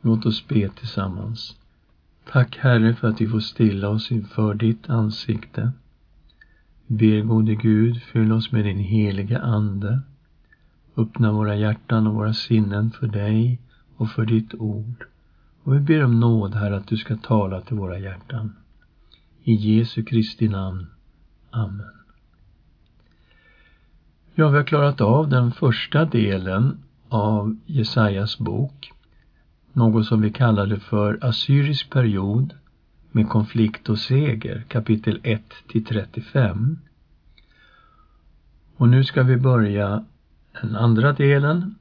Låt oss be tillsammans. Tack Herre för att vi får stilla oss inför ditt ansikte. Ber gode Gud, fyll oss med din heliga Ande. Öppna våra hjärtan och våra sinnen för dig och för ditt ord. Och vi ber om nåd, Herre, att du ska tala till våra hjärtan. I Jesu Kristi namn. Amen. Ja, vi har klarat av den första delen av Jesajas bok. Något som vi kallade för Assyrisk period med konflikt och seger, kapitel 1 till 35. Och nu ska vi börja den andra delen,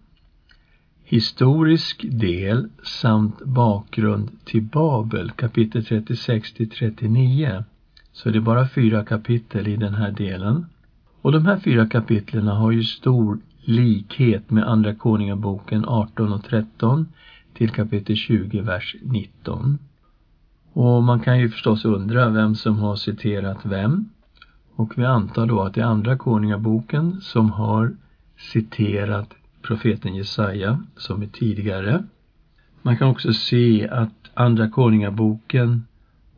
historisk del samt bakgrund till Babel, kapitel 36 till 39. Så det är bara fyra kapitel i den här delen. Och de här fyra kapitlen har ju stor likhet med Andra Konungaboken 18 och 13 till kapitel 20, vers 19. Och man kan ju förstås undra vem som har citerat vem. Och vi antar då att det är Andra Konungaboken som har citerat profeten Jesaja som är tidigare. Man kan också se att Andra Konungaboken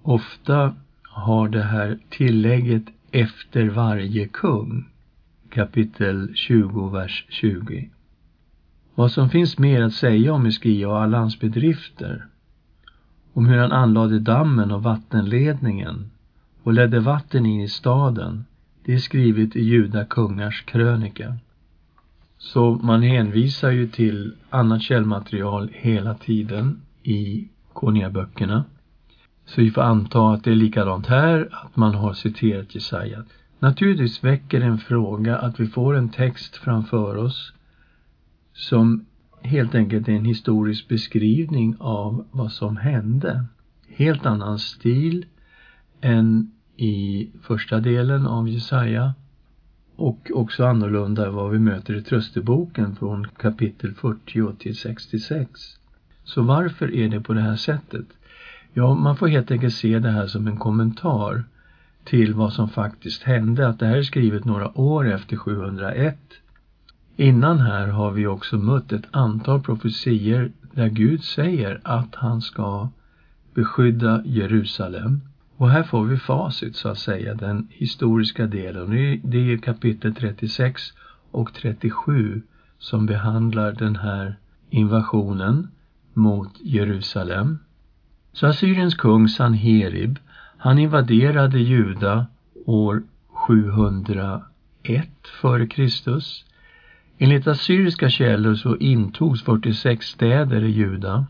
ofta har det här tillägget efter varje kung. Kapitel 20, vers 20. Vad som finns mer att säga om Hiskia och alla hans bedrifter, om hur han anlade dammen och vattenledningen och ledde vatten in i staden, det är skrivet i Juda kungars krönika. Så man hänvisar ju till annat källmaterial hela tiden i konungaböckerna. Så vi får anta att det är likadant här, att man har citerat Jesaja. Naturligtvis väcker en fråga att vi får en text framför oss som helt enkelt är en historisk beskrivning av vad som hände. Helt annan stil än i första delen av Jesaja och också annorlunda än vad vi möter i trösteboken från kapitel 40 till 66. Så varför är det på det här sättet? Ja, man får helt enkelt se det här som en kommentar till vad som faktiskt hände, att det här är skrivet några år efter 701. Innan här har vi också mött ett antal profetier där Gud säger att han ska beskydda Jerusalem. Och här får vi facit så att säga, den historiska delen. Det är kapitel 36 och 37 som behandlar den här invasionen mot Jerusalem. Så Assyriens kung Sanherib, han invaderade Juda år 701 f.Kr. Enligt assyriska källor så intogs 46 städer i Juda.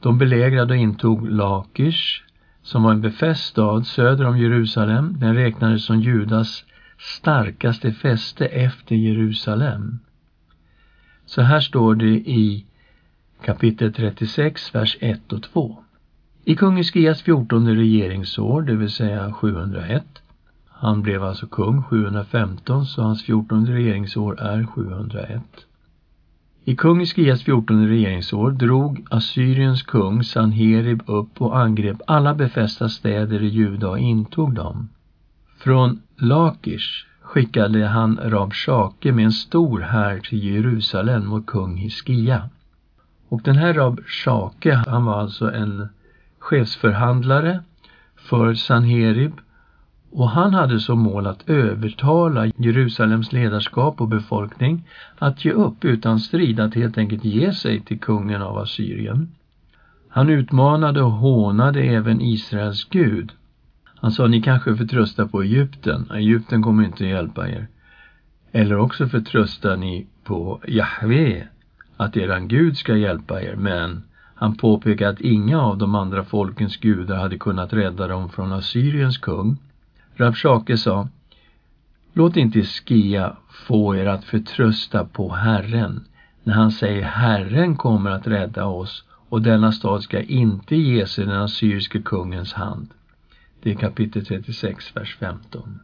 De belägrade och intog Lakish, som var en befäst stad söder om Jerusalem. Den räknades som Judas starkaste fäste efter Jerusalem. Så här står det i kapitel 36, vers 1 och 2. I kung Hiskias fjortonde regeringsår, det vill säga 701, han blev alltså kung 715, så hans fjortonde regeringsår är 701. I kung Hiskias fjortonde regeringsår drog Assyriens kung Sanherib upp och angrep alla befästa städer i Juda och intog dem. Från Lakish skickade han Rabshake med en stor här till Jerusalem mot kung Hiskia. Och den här Rabshake, han var alltså en chefsförhandlare för Sanherib och han hade som mål att övertala Jerusalems ledarskap och befolkning att ge upp utan strid, att helt enkelt ge sig till kungen av Assyrien. Han utmanade och hånade även Israels Gud. Han sa, ni kanske förtröstar på Egypten, Egypten kommer inte att hjälpa er. Eller också förtröstar ni på Jahve, att eran Gud ska hjälpa er, men han påpekade att inga av de andra folkens gudar hade kunnat rädda dem från Assyriens kung. Rabshake sa, låt inte Skia få er att förtrösta på Herren när han säger Herren kommer att rädda oss och denna stad ska inte ges i den assyriske kungens hand. Det är kapitel 36, vers 15.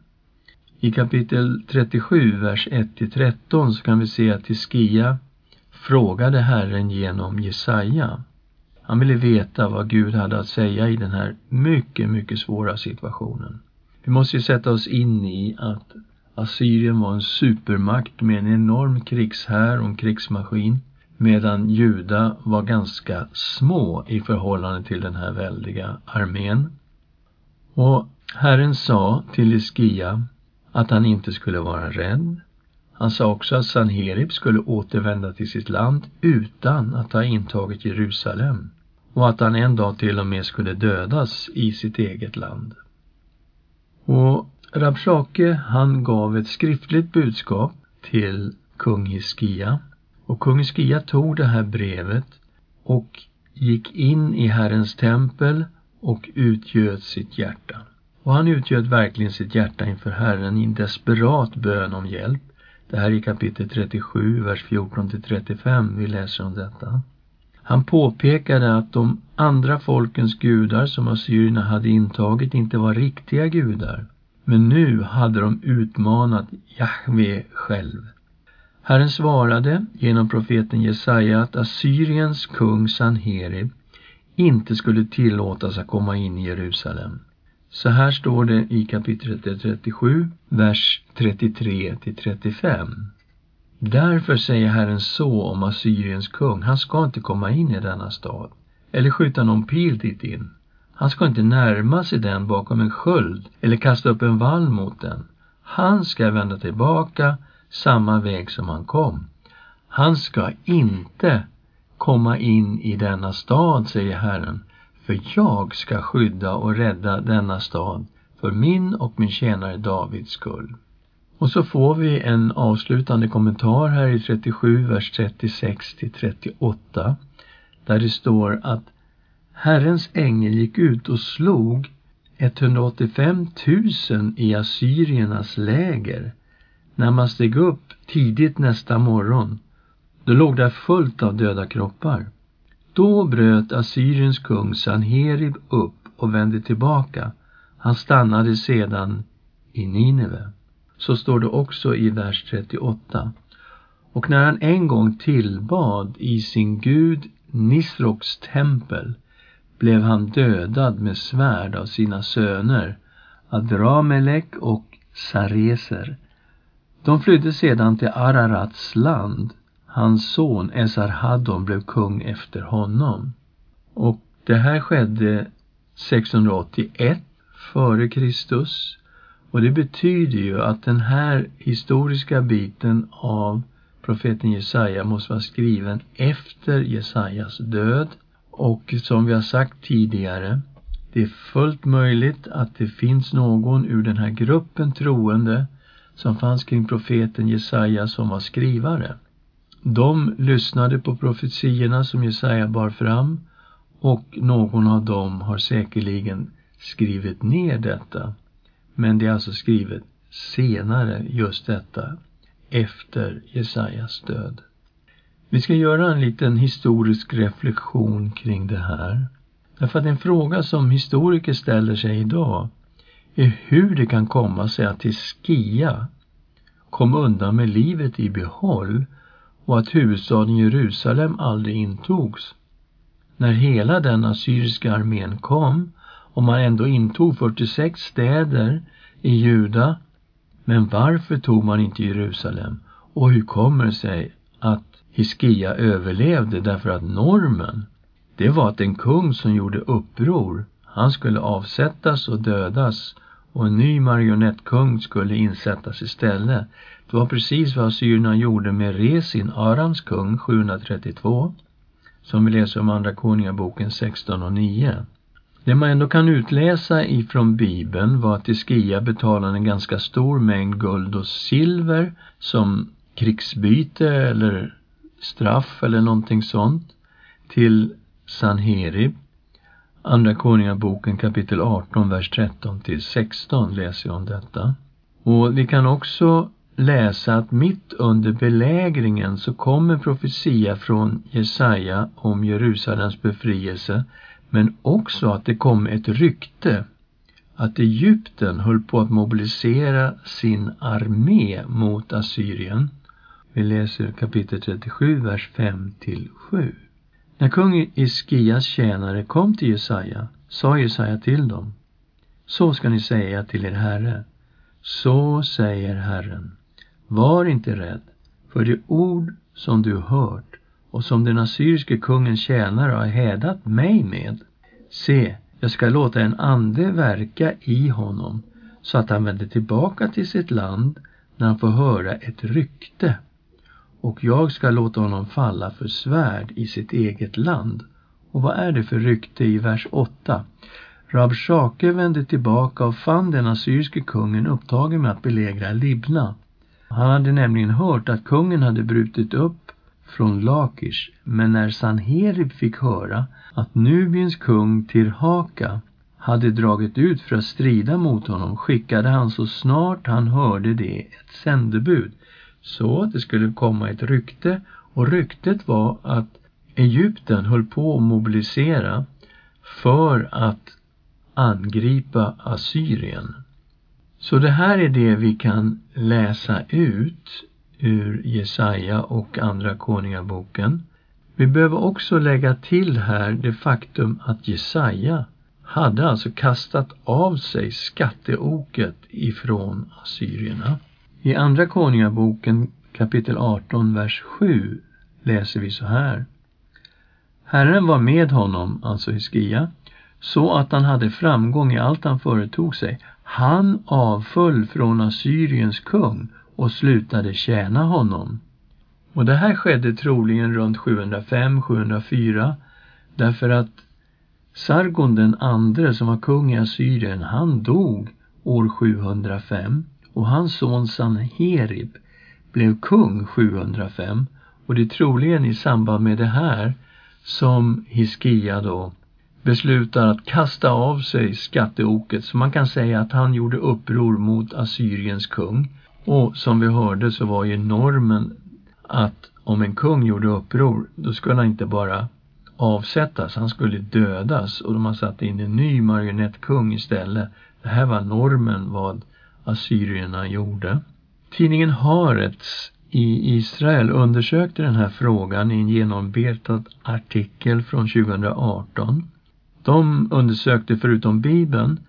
I kapitel 37, vers 1-13 så kan vi se att Hiskia frågade Herren genom Jesaja. Han ville veta vad Gud hade att säga i den här mycket, mycket svåra situationen. Vi måste ju sätta oss in i att Assyrien var en supermakt med en enorm krigshär och en krigsmaskin. medan Juda var ganska små i förhållande till den här väldiga armén. Och Herren sa till Iskia att han inte skulle vara rädd. Han sa också att Sanherib skulle återvända till sitt land utan att ha intagit Jerusalem och att han en dag till och med skulle dödas i sitt eget land. Och Rabshake, han gav ett skriftligt budskap till kung Hiskia och kung Hiskia tog det här brevet och gick in i Herrens tempel och utgöt sitt hjärta. Och han utgöt verkligen sitt hjärta inför Herren i en desperat bön om hjälp. Det här är kapitel 37, vers 14 till 35. Vi läser om detta. Han påpekade att de andra folkens gudar som assyrierna hade intagit inte var riktiga gudar. Men nu hade de utmanat Jahve själv. Herren svarade genom profeten Jesaja att Assyriens kung Sanherib inte skulle tillåtas att komma in i Jerusalem. Så här står det i kapitel 37, vers 33 till 35. Därför säger Herren så om Assyriens kung, han ska inte komma in i denna stad, eller skjuta någon pil dit in. Han ska inte närma sig den bakom en sköld eller kasta upp en vall mot den. Han ska vända tillbaka samma väg som han kom. Han ska inte komma in i denna stad, säger Herren, för jag ska skydda och rädda denna stad för min och min tjänare Davids skull. Och så får vi en avslutande kommentar här i 37, vers 36 till 38, där det står att Herrens ängel gick ut och slog 185 000 i assyriernas läger när man steg upp tidigt nästa morgon. Då låg där fullt av döda kroppar. Då bröt Assyriens kung Sanherib upp och vände tillbaka. Han stannade sedan i Nineve. Så står det också i vers 38. Och när han en gång tillbad i sin gud Nisroks tempel blev han dödad med svärd av sina söner Adramelek och Sareser. De flydde sedan till Ararats land. Hans son Esarhaddon blev kung efter honom. Och det här skedde 681 före Kristus. Och det betyder ju att den här historiska biten av profeten Jesaja måste vara skriven efter Jesajas död och som vi har sagt tidigare, det är fullt möjligt att det finns någon ur den här gruppen troende som fanns kring profeten Jesaja som var skrivare. De lyssnade på profetierna som Jesaja bar fram och någon av dem har säkerligen skrivit ner detta. Men det är alltså skrivet senare, just detta, efter Jesajas död. Vi ska göra en liten historisk reflektion kring det här. Därför att en fråga som historiker ställer sig idag är hur det kan komma sig att Hiskia kom undan med livet i behåll och att huvudstaden Jerusalem aldrig intogs. När hela den assyriska armén kom om man ändå intog 46 städer i Juda, men varför tog man inte Jerusalem? Och hur kommer det sig att Hiskia överlevde därför att normen, det var att en kung som gjorde uppror, han skulle avsättas och dödas och en ny marionettkung skulle insättas istället. Det var precis vad assyrierna gjorde med Resin, Arams kung, 732, som vi läser om Andra Konungaboken 16 och 9. Det man ändå kan utläsa ifrån Bibeln var att Iskia betalade en ganska stor mängd guld och silver som krigsbyte eller straff eller någonting sånt till Sanherib. Andra Konungaboken kapitel 18, vers 13 till 16 läser jag om detta. Och vi kan också läsa att mitt under belägringen så kommer profetia från Jesaja om Jerusalems befrielse, men också att det kom ett rykte att Egypten höll på att mobilisera sin armé mot Assyrien. Vi läser kapitel 37, vers 5 till 7. När kung Iskias tjänare kom till Jesaja sa Jesaja till dem. Så ska ni säga till er herre. Så säger Herren. Var inte rädd för det ord som du hört och som den assyriske kungens tjänare har hädat mig med. Se, jag ska låta en ande verka i honom så att han vänder tillbaka till sitt land när han får höra ett rykte och jag ska låta honom falla för svärd i sitt eget land. Och vad är det för rykte i vers 8? Rabshake vände tillbaka och fann den assyriske kungen upptagen med att belägra Libna. Han hade nämligen hört att kungen hade brutit upp från Lakish, men när Sanherib fick höra att Nubiens kung Tirhaka hade dragit ut för att strida mot honom skickade han så snart han hörde det ett sändebud så att det skulle komma ett rykte och ryktet var att Egypten höll på att mobilisera för att angripa Assyrien. Så det här är det vi kan läsa ut ur Jesaja och Andra Konungaboken. Vi behöver också lägga till här det faktum att Jesaja hade alltså kastat av sig skatteoket ifrån assyrierna. I Andra Konungaboken kapitel 18, vers 7 läser vi så här. Herren var med honom, alltså Hiskia, så att han hade framgång i allt han företog sig. Han avföll från Assyriens kung och slutade tjäna honom. Och det här skedde troligen runt 705-704 därför att Sargon den andre som var kung i Assyrien, han dog år 705 och hans son Sanherib blev kung 705 och det är troligen i samband med det här som Hiskia då beslutar att kasta av sig skatteoket. Så man kan säga att han gjorde uppror mot Assyriens kung och som vi hörde så var ju normen att om en kung gjorde uppror då skulle han inte bara avsättas, han skulle dödas och de har satt in en ny marionettkung istället. Det här var normen vad assyrierna gjorde. Tidningen Haaretz i Israel undersökte den här frågan i en genombetad artikel från 2018. De undersökte förutom Bibeln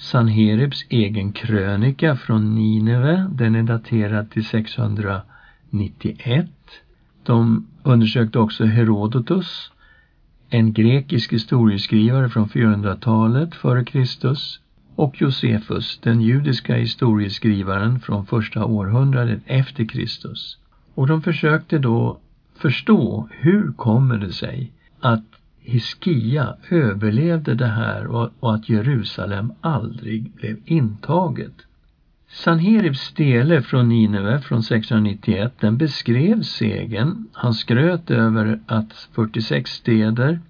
Sanheribs egen krönika från Nineve, den är daterad till 691. De undersökte också Herodotus, en grekisk historieskrivare från 400-talet före Kristus och Josefus, den judiska historieskrivaren från första århundradet efter Kristus. Och de försökte då förstå hur kommer det sig att Hiskia överlevde det här och, att Jerusalem aldrig blev intaget. Sanheribs stele från Nineve från 691, den beskrev segern. Han skröt över att 46 städer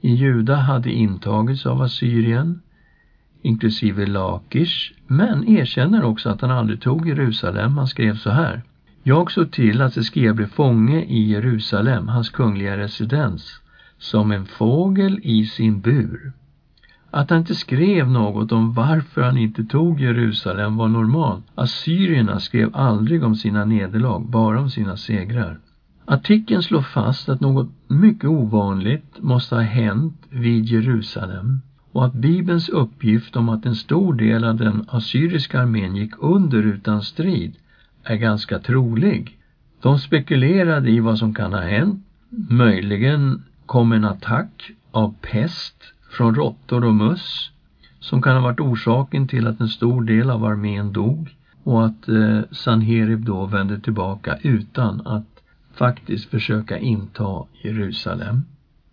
i Juda hade intagits av Assyrien inklusive Lakish, men erkänner också att han aldrig tog Jerusalem. Han skrev så här. Jag såg till att Hiskia blev fånge i Jerusalem, hans kungliga residens, som en fågel i sin bur. Att han inte skrev något om varför han inte tog Jerusalem var normalt. Assyrierna skrev aldrig om sina nederlag, bara om sina segrar. Artikeln slår fast att något mycket ovanligt måste ha hänt vid Jerusalem och att Bibelns uppgift om att en stor del av den assyriska armén gick under utan strid är ganska trolig. De spekulerade i vad som kan ha hänt. Möjligen kom en attack av pest från råttor och möss som kan ha varit orsaken till att en stor del av armén dog och att eh, Sanherib då vände tillbaka utan att faktiskt försöka inta Jerusalem.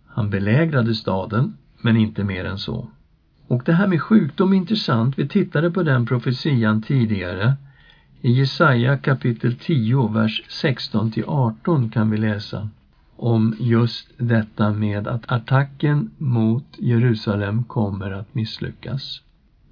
Han belägrade staden men inte mer än så. Och det här med sjukdom är intressant. Vi tittade på den profetian tidigare. I Jesaja kapitel 10, vers 16 till 18 kan vi läsa om just detta med att attacken mot Jerusalem kommer att misslyckas.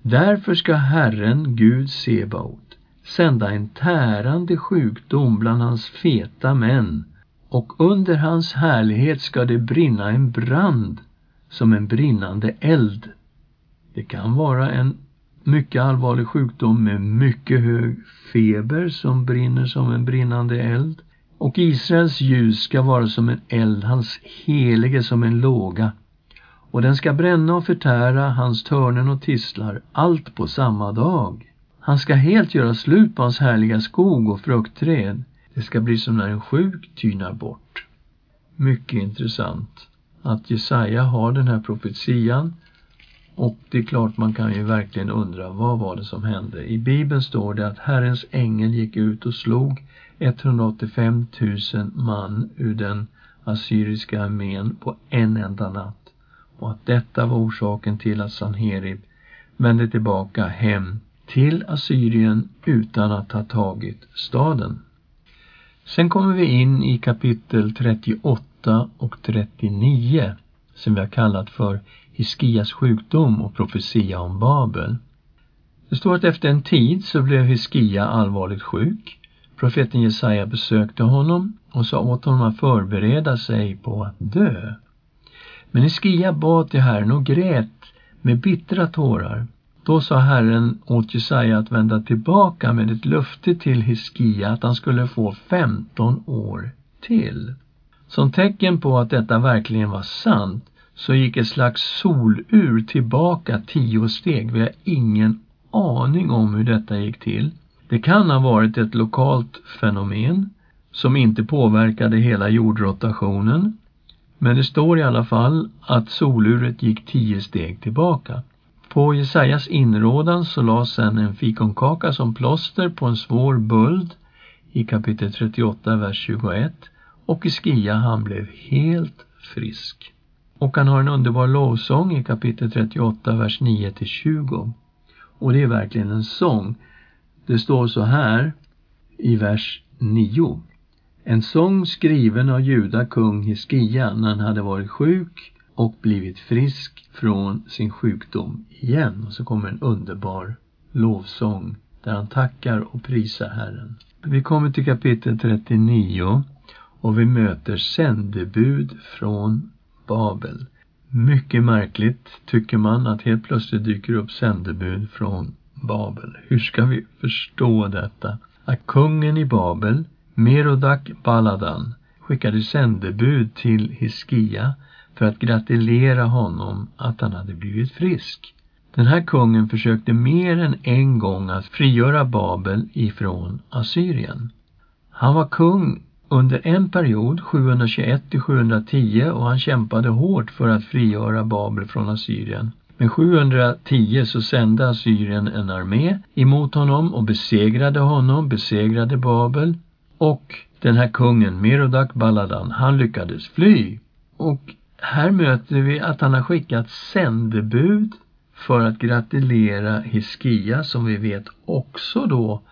Därför ska Herren, Gud Sebaot, sända en tärande sjukdom bland hans feta män och under hans härlighet ska det brinna en brand som en brinnande eld. Det kan vara en mycket allvarlig sjukdom med mycket hög feber som brinner som en brinnande eld. Och Israels ljus ska vara som en eld, hans helige som en låga. Och den ska bränna och förtära hans törnen och tistlar, allt på samma dag. Han ska helt göra slut på hans härliga skog och fruktträd. Det ska bli som när en sjuk tynar bort. mycket intressant att Jesaja har den här profetian och det är klart man kan ju verkligen undra vad var det som hände. I Bibeln står det att Herrens ängel gick ut och slog 185 000 man ur den assyriska armén på en enda natt och att detta var orsaken till att Sanherib vände tillbaka hem till Assyrien utan att ha tagit staden. Sen kommer vi in i kapitel 38 och 39 som vi har kallat för Hiskias sjukdom och profetia om Babel. Det står att efter en tid så blev Hiskia allvarligt sjuk. Profeten Jesaja besökte honom och sa åt honom att förbereda sig på att dö. Men Hiskia bad till Herren och grät med bittra tårar. Då sa Herren åt Jesaja att vända tillbaka med ett löfte till Hiskia att han skulle få 15 år till. Som tecken på att detta verkligen var sant så gick ett slags solur tillbaka tio steg. Vi har ingen aning om hur detta gick till. Det kan ha varit ett lokalt fenomen som inte påverkade hela jordrotationen. Men det står i alla fall att soluret gick tio steg tillbaka. På Jesajas inrådan så lades sen en fikonkaka som plåster på en svår böld i kapitel 38, vers 21 och Iskia han blev helt frisk. Och han har en underbar lovsång i kapitel 38, vers 9 till 20. Och det är verkligen en sång. Det står så här i vers 9. En sång skriven av Juda kung Hiskia när han hade varit sjuk och blivit frisk från sin sjukdom igen. Och så kommer en underbar lovsång där han tackar och prisar Herren. Vi kommer till kapitel 39 och vi möter sändebud från Babel. Mycket märkligt tycker man att helt plötsligt dyker upp sändebud från Babel. Hur ska vi förstå detta? Att kungen i Babel, Merodak Baladan, skickade sändebud till Hiskia för att gratulera honom att han hade blivit frisk. Den här kungen försökte mer än en gång att frigöra Babel ifrån Assyrien. Han var kung under en period, 721 till 710, och han kämpade hårt för att frigöra Babel från Assyrien. Men 710 så sände Assyrien en armé emot honom och besegrade honom, besegrade Babel. Och den här kungen, Merodak Baladan, han lyckades fly. Och här möter vi att han har skickat sändebud för att gratulera Hiskia som vi vet också då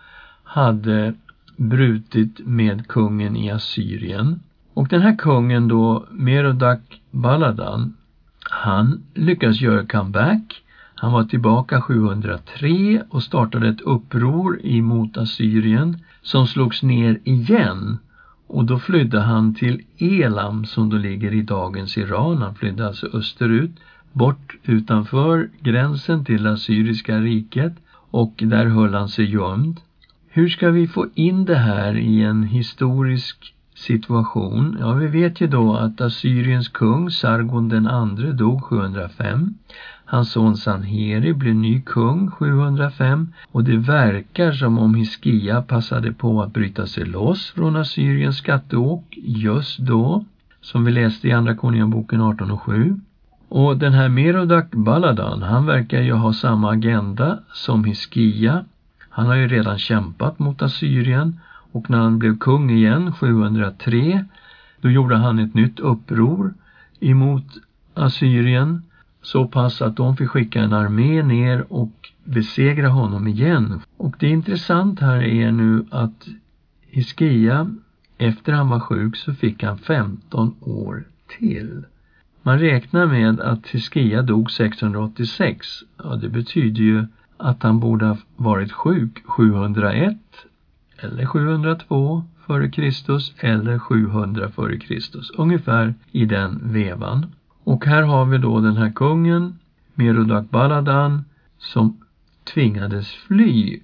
hade brutit med kungen i Assyrien. Och den här kungen då, Merodak Baladan, han lyckades göra comeback. Han var tillbaka 703 och startade ett uppror emot Assyrien som slogs ner igen och då flydde han till Elam som då ligger i dagens Iran. Han flydde alltså österut, bort utanför gränsen till Assyriska riket och där höll han sig gömd. Hur ska vi få in det här i en historisk situation? Ja, vi vet ju då att Assyriens kung Sargon den andre dog 705. Hans son Sanheri blev ny kung 705 och det verkar som om Hiskia passade på att bryta sig loss från Assyriens skatteåk just då, som vi läste i Andra Konungaboken 18 och 7. Och den här Merodak Baladan, han verkar ju ha samma agenda som Hiskia. Han har ju redan kämpat mot Assyrien och när han blev kung igen 703 då gjorde han ett nytt uppror emot Assyrien så pass att de fick skicka en armé ner och besegra honom igen. Och det intressant här är nu att Hiskia, efter han var sjuk så fick han 15 år till. Man räknar med att Hiskia dog 686. Ja, det betyder ju att han borde ha varit sjuk 701 eller 702 före Kristus eller 700 före Kristus. Ungefär i den vevan. Och här har vi då den här kungen, Merodak Baladan, som tvingades fly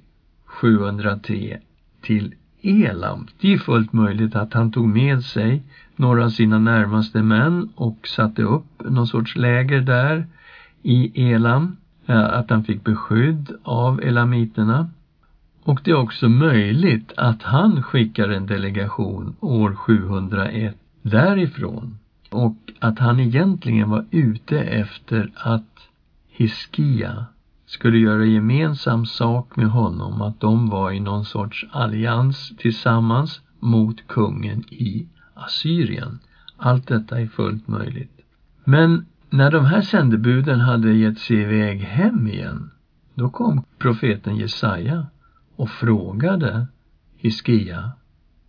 703 till Elam. Det är fullt möjligt att han tog med sig några av sina närmaste män och satte upp någon sorts läger där i Elam. Eh, att han fick beskydd av elamiterna. Och det är också möjligt att han skickar en delegation år 701 därifrån och att han egentligen var ute efter att Hiskia skulle göra gemensam sak med honom, att de var i någon sorts allians tillsammans mot kungen i Assyrien. Allt detta är fullt möjligt. Men när de här sändebuden hade gett sig iväg hem igen, då kom profeten Jesaja och frågade Hiskia,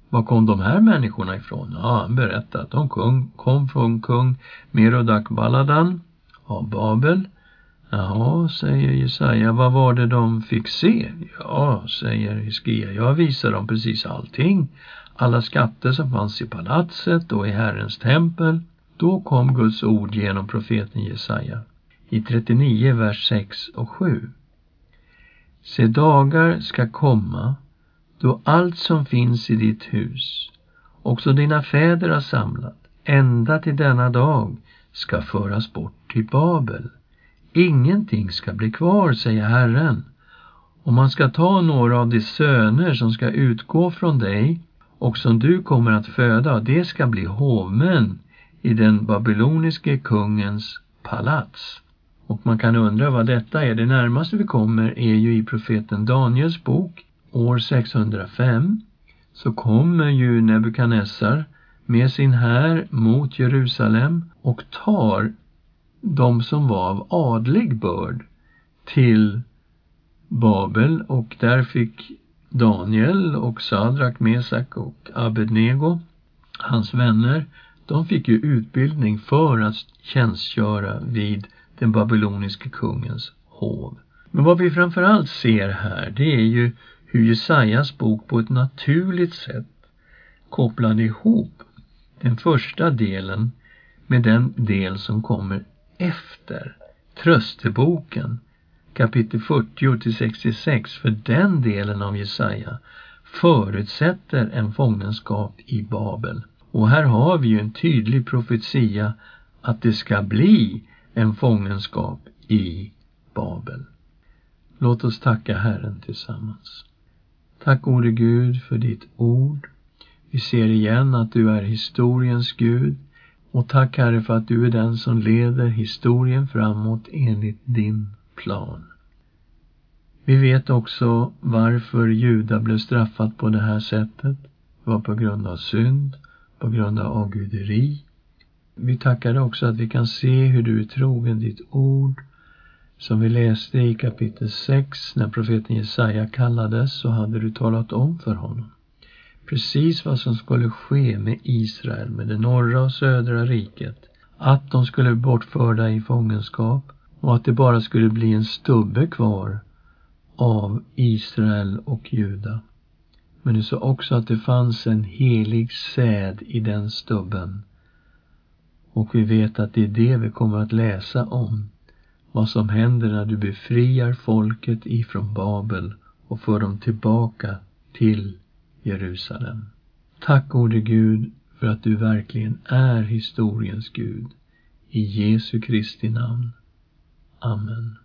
var kom de här människorna ifrån? Ja, han berättade att de kom, kom från kung Merodak Baladan av Babel. Jaha, säger Jesaja, vad var det de fick se? Ja, säger Hiskia, jag visade dem precis allting. Alla skatter som fanns i palatset och i Herrens tempel. Då kom Guds ord genom profeten Jesaja i 39, vers 6 och 7. Se dagar ska komma då allt som finns i ditt hus, också dina fäder har samlat, ända till denna dag, ska föras bort till Babel. Ingenting ska bli kvar, säger Herren. Och man ska ta några av de söner som ska utgå från dig och som du kommer att föda, och det ska bli hovmän i den babyloniske kungens palats. Och man kan undra vad detta är. Det närmaste vi kommer är ju i profeten Daniels bok. År 605 så kommer ju Nebukadnessar med sin här mot Jerusalem och tar de som var av adlig börd till Babel och där fick Daniel och Sadrak, Mesak och Abednego, hans vänner, de fick ju utbildning för att tjänstgöra vid den babyloniske kungens hov. Men vad vi framförallt ser här, det är ju hur Jesajas bok på ett naturligt sätt kopplade ihop den första delen med den del som kommer efter trösteboken kapitel 40 till 66 för den delen av Jesaja förutsätter en fångenskap i Babel. Och här har vi ju en tydlig profetia att det ska bli en fångenskap i Babel. Låt oss tacka Herren tillsammans. Tack gode Gud för ditt ord. Vi ser igen att du är historiens Gud och tack Herre för att du är den som leder historien framåt enligt din plan. Vi vet också varför Juda blev straffat på det här sättet. Det var på grund av synd, på grund av avguderi. Vi tackar dig också att vi kan se hur du är trogen ditt ord. Som vi läste i kapitel 6, när profeten Jesaja kallades, så hade du talat om för honom precis vad som skulle ske med Israel, med det norra och södra riket. Att de skulle bortförda i fångenskap och att det bara skulle bli en stubbe kvar av Israel och Juda. Men du sa också att det fanns en helig säd i den stubben. Och vi vet att det är det vi kommer att läsa om. Vad som händer när du befriar folket ifrån Babel och för dem tillbaka till Jerusalem. Tack gode Gud för att du verkligen är historiens Gud. I Jesu Kristi namn. Amen.